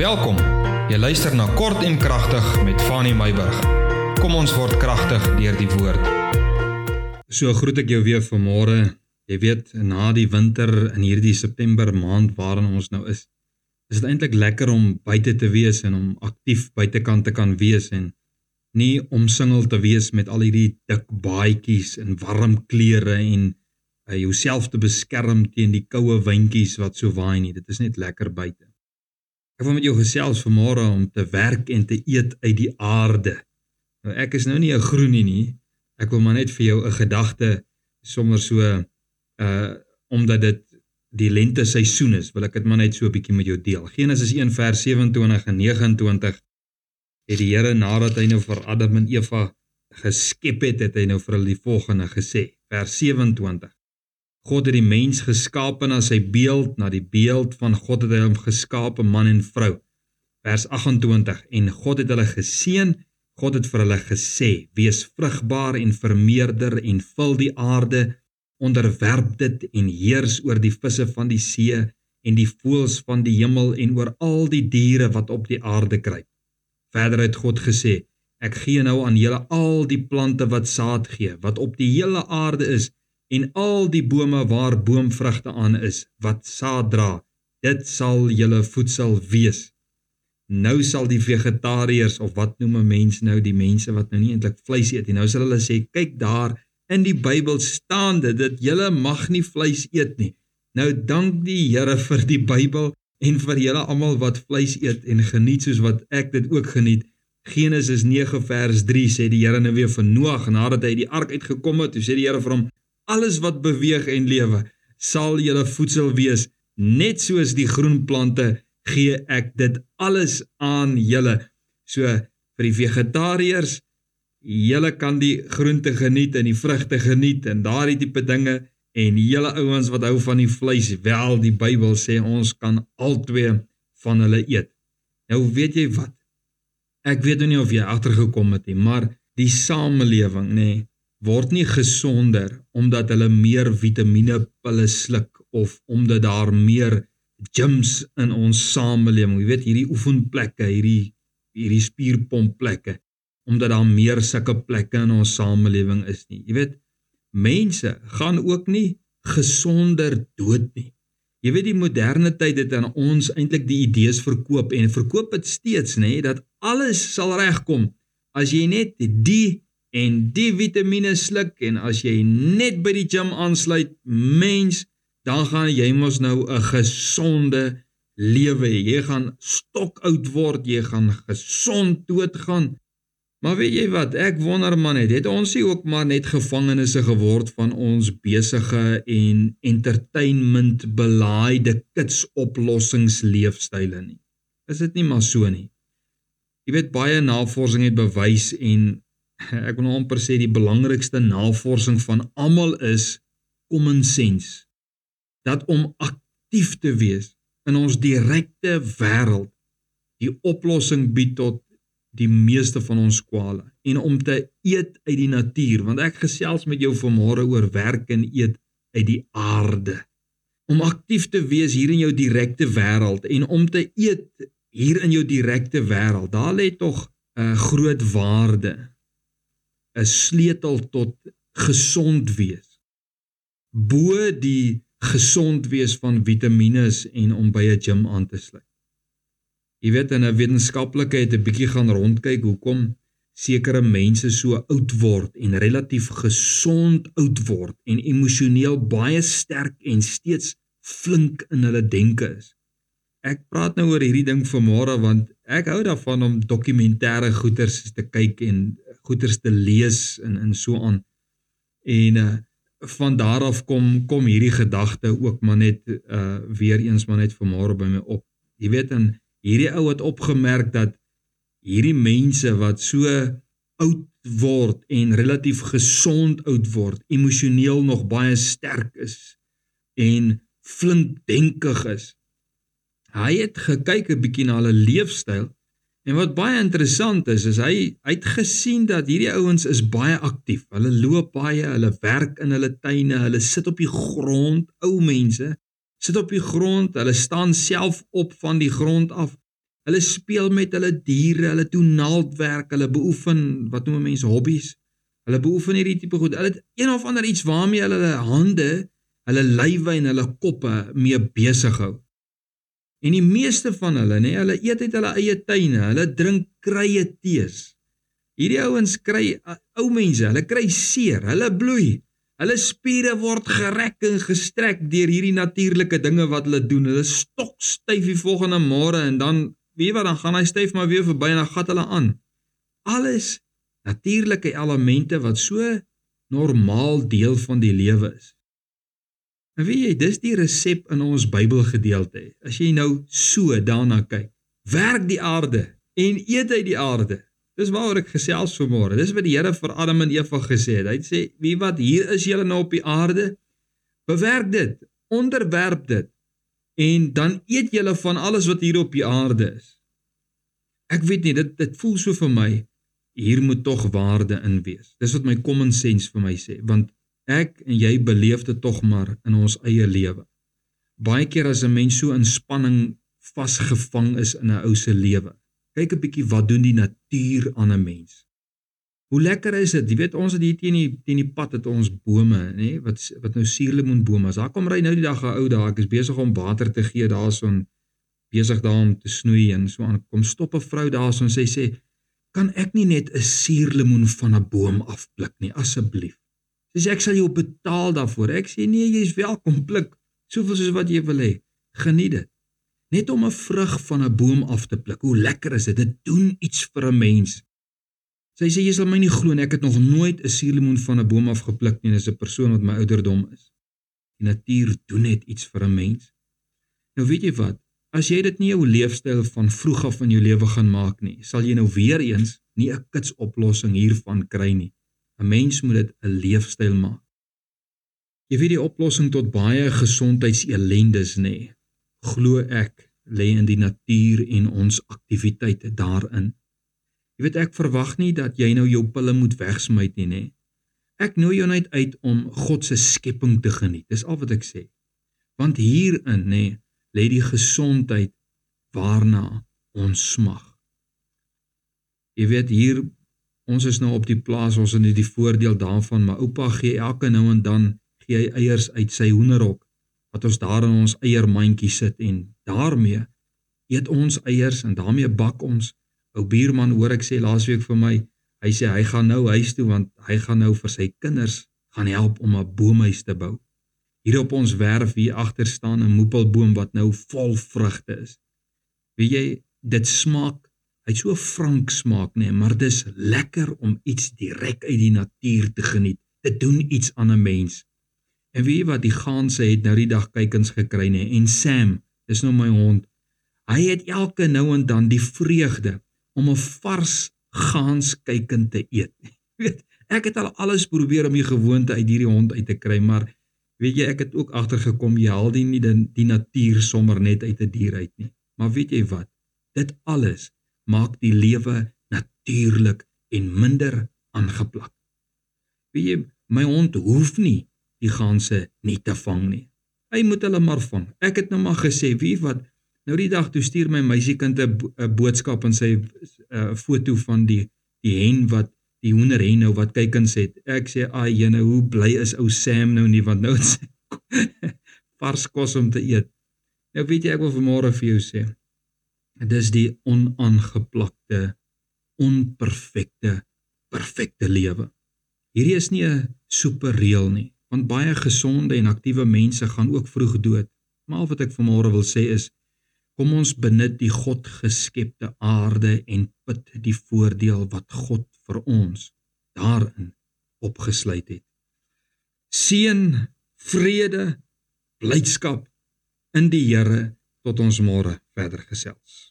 Welkom. Jy luister na Kort en Kragtig met Fanny Meyburg. Kom ons word kragtig deur die woord. So groet ek jou weer vanmôre. Jy weet, na die winter in hierdie September maand waarin ons nou is, is dit eintlik lekker om buite te wees en om aktief buitekant te kan wees en nie omsingel te wees met al hierdie dik baadjies en warm klere en uh, jouself te beskerm teen die koue windjies wat so waai nie. Dit is net lekker buite. Ek wil met jou gesels vanmôre om te werk en te eet uit die aarde. Nou ek is nou nie 'n groenie nie. Ek wil maar net vir jou 'n gedagte sommer so uh omdat dit die lente seisoen is, wil ek dit maar net so 'n bietjie met jou deel. Genesis 1 vers 27 en 29 het die Here nadat hy nou vir Adam en Eva geskep het, het hy nou vir hulle die volgende gesê. Vers 27 God het die mens geskape na sy beeld, na die beeld van God het hy hom geskape man en vrou. Vers 28 en God het hulle geseën. God het vir hulle gesê: "Wees vrugbaar en vermeerder en vul die aarde, onderwerp dit en heers oor die visse van die see en die voëls van die hemel en oor al die diere wat op die aarde kruip." Verder het God gesê: "Ek gee nou aan julle al die plante wat saad gee, wat op die hele aarde is." En al die bome waar boomvrugte aan is wat saad dra, dit sal julle voedsel wees. Nou sal die vegetariërs of wat noem 'n mens nou die mense wat nou nie eintlik vleis eet nie, nou sal hulle sê kyk daar in die Bybel staan dit dat julle mag nie vleis eet nie. Nou dank die Here vir die Bybel en vir julle almal wat vleis eet en geniet soos wat ek dit ook geniet. Genesis 9 vers 3 sê die Here nou weer vir Noag nadat hy uit die ark uitgekom het, toe sê die Here vir hom: alles wat beweeg en lewe sal julle voedsel wees. Net soos die groen plante gee ek dit alles aan julle. So vir die vegetariërs julle kan die groente geniet en die vrugte geniet en daardie tipe dinge. En julle ouens wat hou van die vleis wel die Bybel sê ons kan albei van hulle eet. Nou weet jy wat? Ek weet nou nie of jy agtergekom het nie maar die samelewing nê nee, word nie gesonder omdat hulle meer vitamiene pille sluk of omdat daar meer gyms in ons samelewing. Jy weet hierdie oefenplekke, hierdie hierdie spierpompplekke omdat daar meer sulke plekke in ons samelewing is nie. Jy weet mense gaan ook nie gesonder dood nie. Jy weet die moderne tyd het aan ons eintlik die idees verkoop en verkoop dit steeds nê dat alles sal regkom as jy net die en die vitamiene sluk en as jy net by die gym aansluit, mens, dan gaan jy mos nou 'n gesonde lewe hê. Jy gaan stokoud word, jy gaan gesond doodgaan. Maar weet jy wat? Ek wonder man net, het ons nie ook maar net gevangenes geword van ons besige en entertainment belaaide kits oplossingsleefstyle nie? Is dit nie maar so nie? Jy weet baie navorsing het bewys en ek wil nou amper sê die belangrikste navorsing van almal is common sense dat om aktief te wees in ons direkte wêreld die oplossing bied tot die meeste van ons kwale. En om te eet uit die natuur want ek gesels met jou vanmôre oor werk en eet uit die aarde. Om aktief te wees hier in jou direkte wêreld en om te eet hier in jou direkte wêreld daar lê tog 'n groot waarde 'n sleutel tot gesond wees. Bo die gesond wees van vitamiene en om by 'n gym aan te sluit. Jy weet in 'n wetenskaplike het 'n bietjie gaan rondkyk hoekom sekere mense so oud word en relatief gesond oud word en emosioneel baie sterk en steeds flink in hulle denke is. Ek praat nou oor hierdie ding vanmôre want ek hou daarvan om dokumentêre goeters te kyk en goeters te lees en in so aan. En uh van daar af kom kom hierdie gedagte ook maar net uh weer eens maar net vanmôre by my op. Jy weet en hierdie ou het opgemerk dat hierdie mense wat so oud word en relatief gesond oud word, emosioneel nog baie sterk is en flink denkig is. Hy het gekyk 'n bietjie na hulle leefstyl En wat baie interessant is, is hy het gesien dat hierdie ouens is baie aktief. Hulle loop baie, hulle werk in hulle tuine, hulle sit op die grond, ou mense, sit op die grond, hulle staan self op van die grond af Hulle speel met hulle diere, hulle doen naaldwerk, hulle beoefen wat noem mense hobbies. Hulle beoefen hierdie tipe goed. Hulle het een of ander iets waarmee hulle hulle hande, hulle lywe en hulle koppe mee besig hou. En die meeste van hulle, nê, hulle eet uit hulle eie tuine, hulle drink krye tees. Hierdie ouens kry ou mense, hulle kry seer, hulle bloei. Hulle spiere word gerek en gestrek deur hierdie natuurlike dinge wat hulle doen. Hulle stok styf die volgende môre en dan weet wat dan gaan hy styf maar weer verby en dan gat hulle aan. Alles natuurlike elemente wat so normaal deel van die lewe is. En weet jy, dis die resep in ons Bybelgedeelte. As jy nou so daarna kyk, werk die aarde en eet uit die aarde. Dis waaroor ek gesels vanmôre. Dis wat die Here vir Adam en Eva gesê het. Hy het sê, "Wie wat hier is julle nou op die aarde, bewerk dit, onderwerp dit en dan eet julle van alles wat hier op die aarde is." Ek weet nie, dit dit voel so vir my hier moet tog waarde in wees. Dis wat my common sense vir my sê, want ek en jy beleef dit tog maar in ons eie lewe. Baie keer as 'n mens so in spanning vasgevang is in 'n ou se lewe. Kyk 'n bietjie wat doen die natuur aan 'n mens. Hoe lekker is dit? Jy weet ons het hier teen die teen die pad het ons bome, nê, wat wat nou suurlemoenbome is. Daar kom ry nou die dag 'n ou daar, ek is besig om water te gee daarson besig daar om te snoei en so aan. Kom stop 'n vrou daarson sê sê, "Kan ek nie net 'n suurlemoen van 'n boom afpluk nie, asseblief?" Sê ek sal jou betaal daarvoor. Ek sê nee, jy's welkom pluk soveel soos wat jy wil hê. Geniet dit. Net om 'n vrug van 'n boom af te pluk. Hoe lekker is dit? Dit doen iets vir 'n mens. Sy sê jy sal my nie glo nie, ek het nog nooit 'n suurlemoen van 'n boom af gepluk nie, dis 'n persoon wat my ouderdom is. Die natuur doen net iets vir 'n mens. Nou weet jy wat? As jy dit nie jou leefstyl van vroeg af in jou lewe gaan maak nie, sal jy nou weer eens nie 'n kits oplossing hiervan kry nie. 'n Mens moet dit 'n leefstyl maak. Jy weet die oplossing tot baie gesondheidselendes nê. Glo ek lê in die natuur en ons aktiwiteite daarin. Jy weet ek verwag nie dat jy nou jou pille moet wegsmy nie nê. Ek nooi jou net uit om God se skepping te geniet. Dis al wat ek sê. Want hierin nê lê die gesondheid waarna ons smag. Jy weet hier ons is nou op die plaas, ons het die voordeel daarvan, maar oupa gee elke nou en dan gee hy eiers uit sy hoenderhok wat ons daar in ons eiermandjie sit en daarmee eet ons eiers en daarmee bak ons. Ou buurman hoor ek sê laasweek vir my, hy sê hy gaan nou huis toe want hy gaan nou vir sy kinders gaan help om 'n boomhuis te bou. Hier op ons werf hier agter staan 'n moepelboom wat nou vol vrugte is. Wie jy dit smaak Hy so frank smaak nê, nee, maar dis lekker om iets direk uit die natuur te geniet. Dit doen iets aan 'n mens. En weet jy wat die gaanse het nou die dag kykens gekry nê nee, en Sam, dis nou my hond. Hy het elke nou en dan die vreugde om 'n vars gaans kyken te eet. Weet, ek het al alles probeer om die gewoonte uit hierdie hond uit te kry, maar weet jy, ek het ook agtergekom jy haal die nie die, die natuur sommer net uit 'n die dier uit nie. Maar weet jy wat? Dit alles maak die lewe natuurlik en minder aangeplak. Wie jy my hond hoef nie die ganse nie te vang nie. Hy moet hulle maar vang. Ek het nou maar gesê, wie wat nou die dag toe stuur my meisiekind 'n boodskap en sy 'n uh, foto van die die hen wat die hoenderhen nou wat kykens het. Ek sê, "Ag, jene, hoe bly is ou Sam nou nie want nou het sy vars kos om te eet." Nou weet jy ek wil vanmôre vir jou sê, dis die onaangeplakte onperfekte perfekte lewe. Hierdie is nie 'n superreël nie, want baie gesonde en aktiewe mense gaan ook vroeg dood. Maar wat ek vanmôre wil sê is kom ons benut die God geskepte aarde en put die voordeel wat God vir ons daarin opgesluit het. Seën, vrede, blydskap in die Here tot ons môre verder gesels.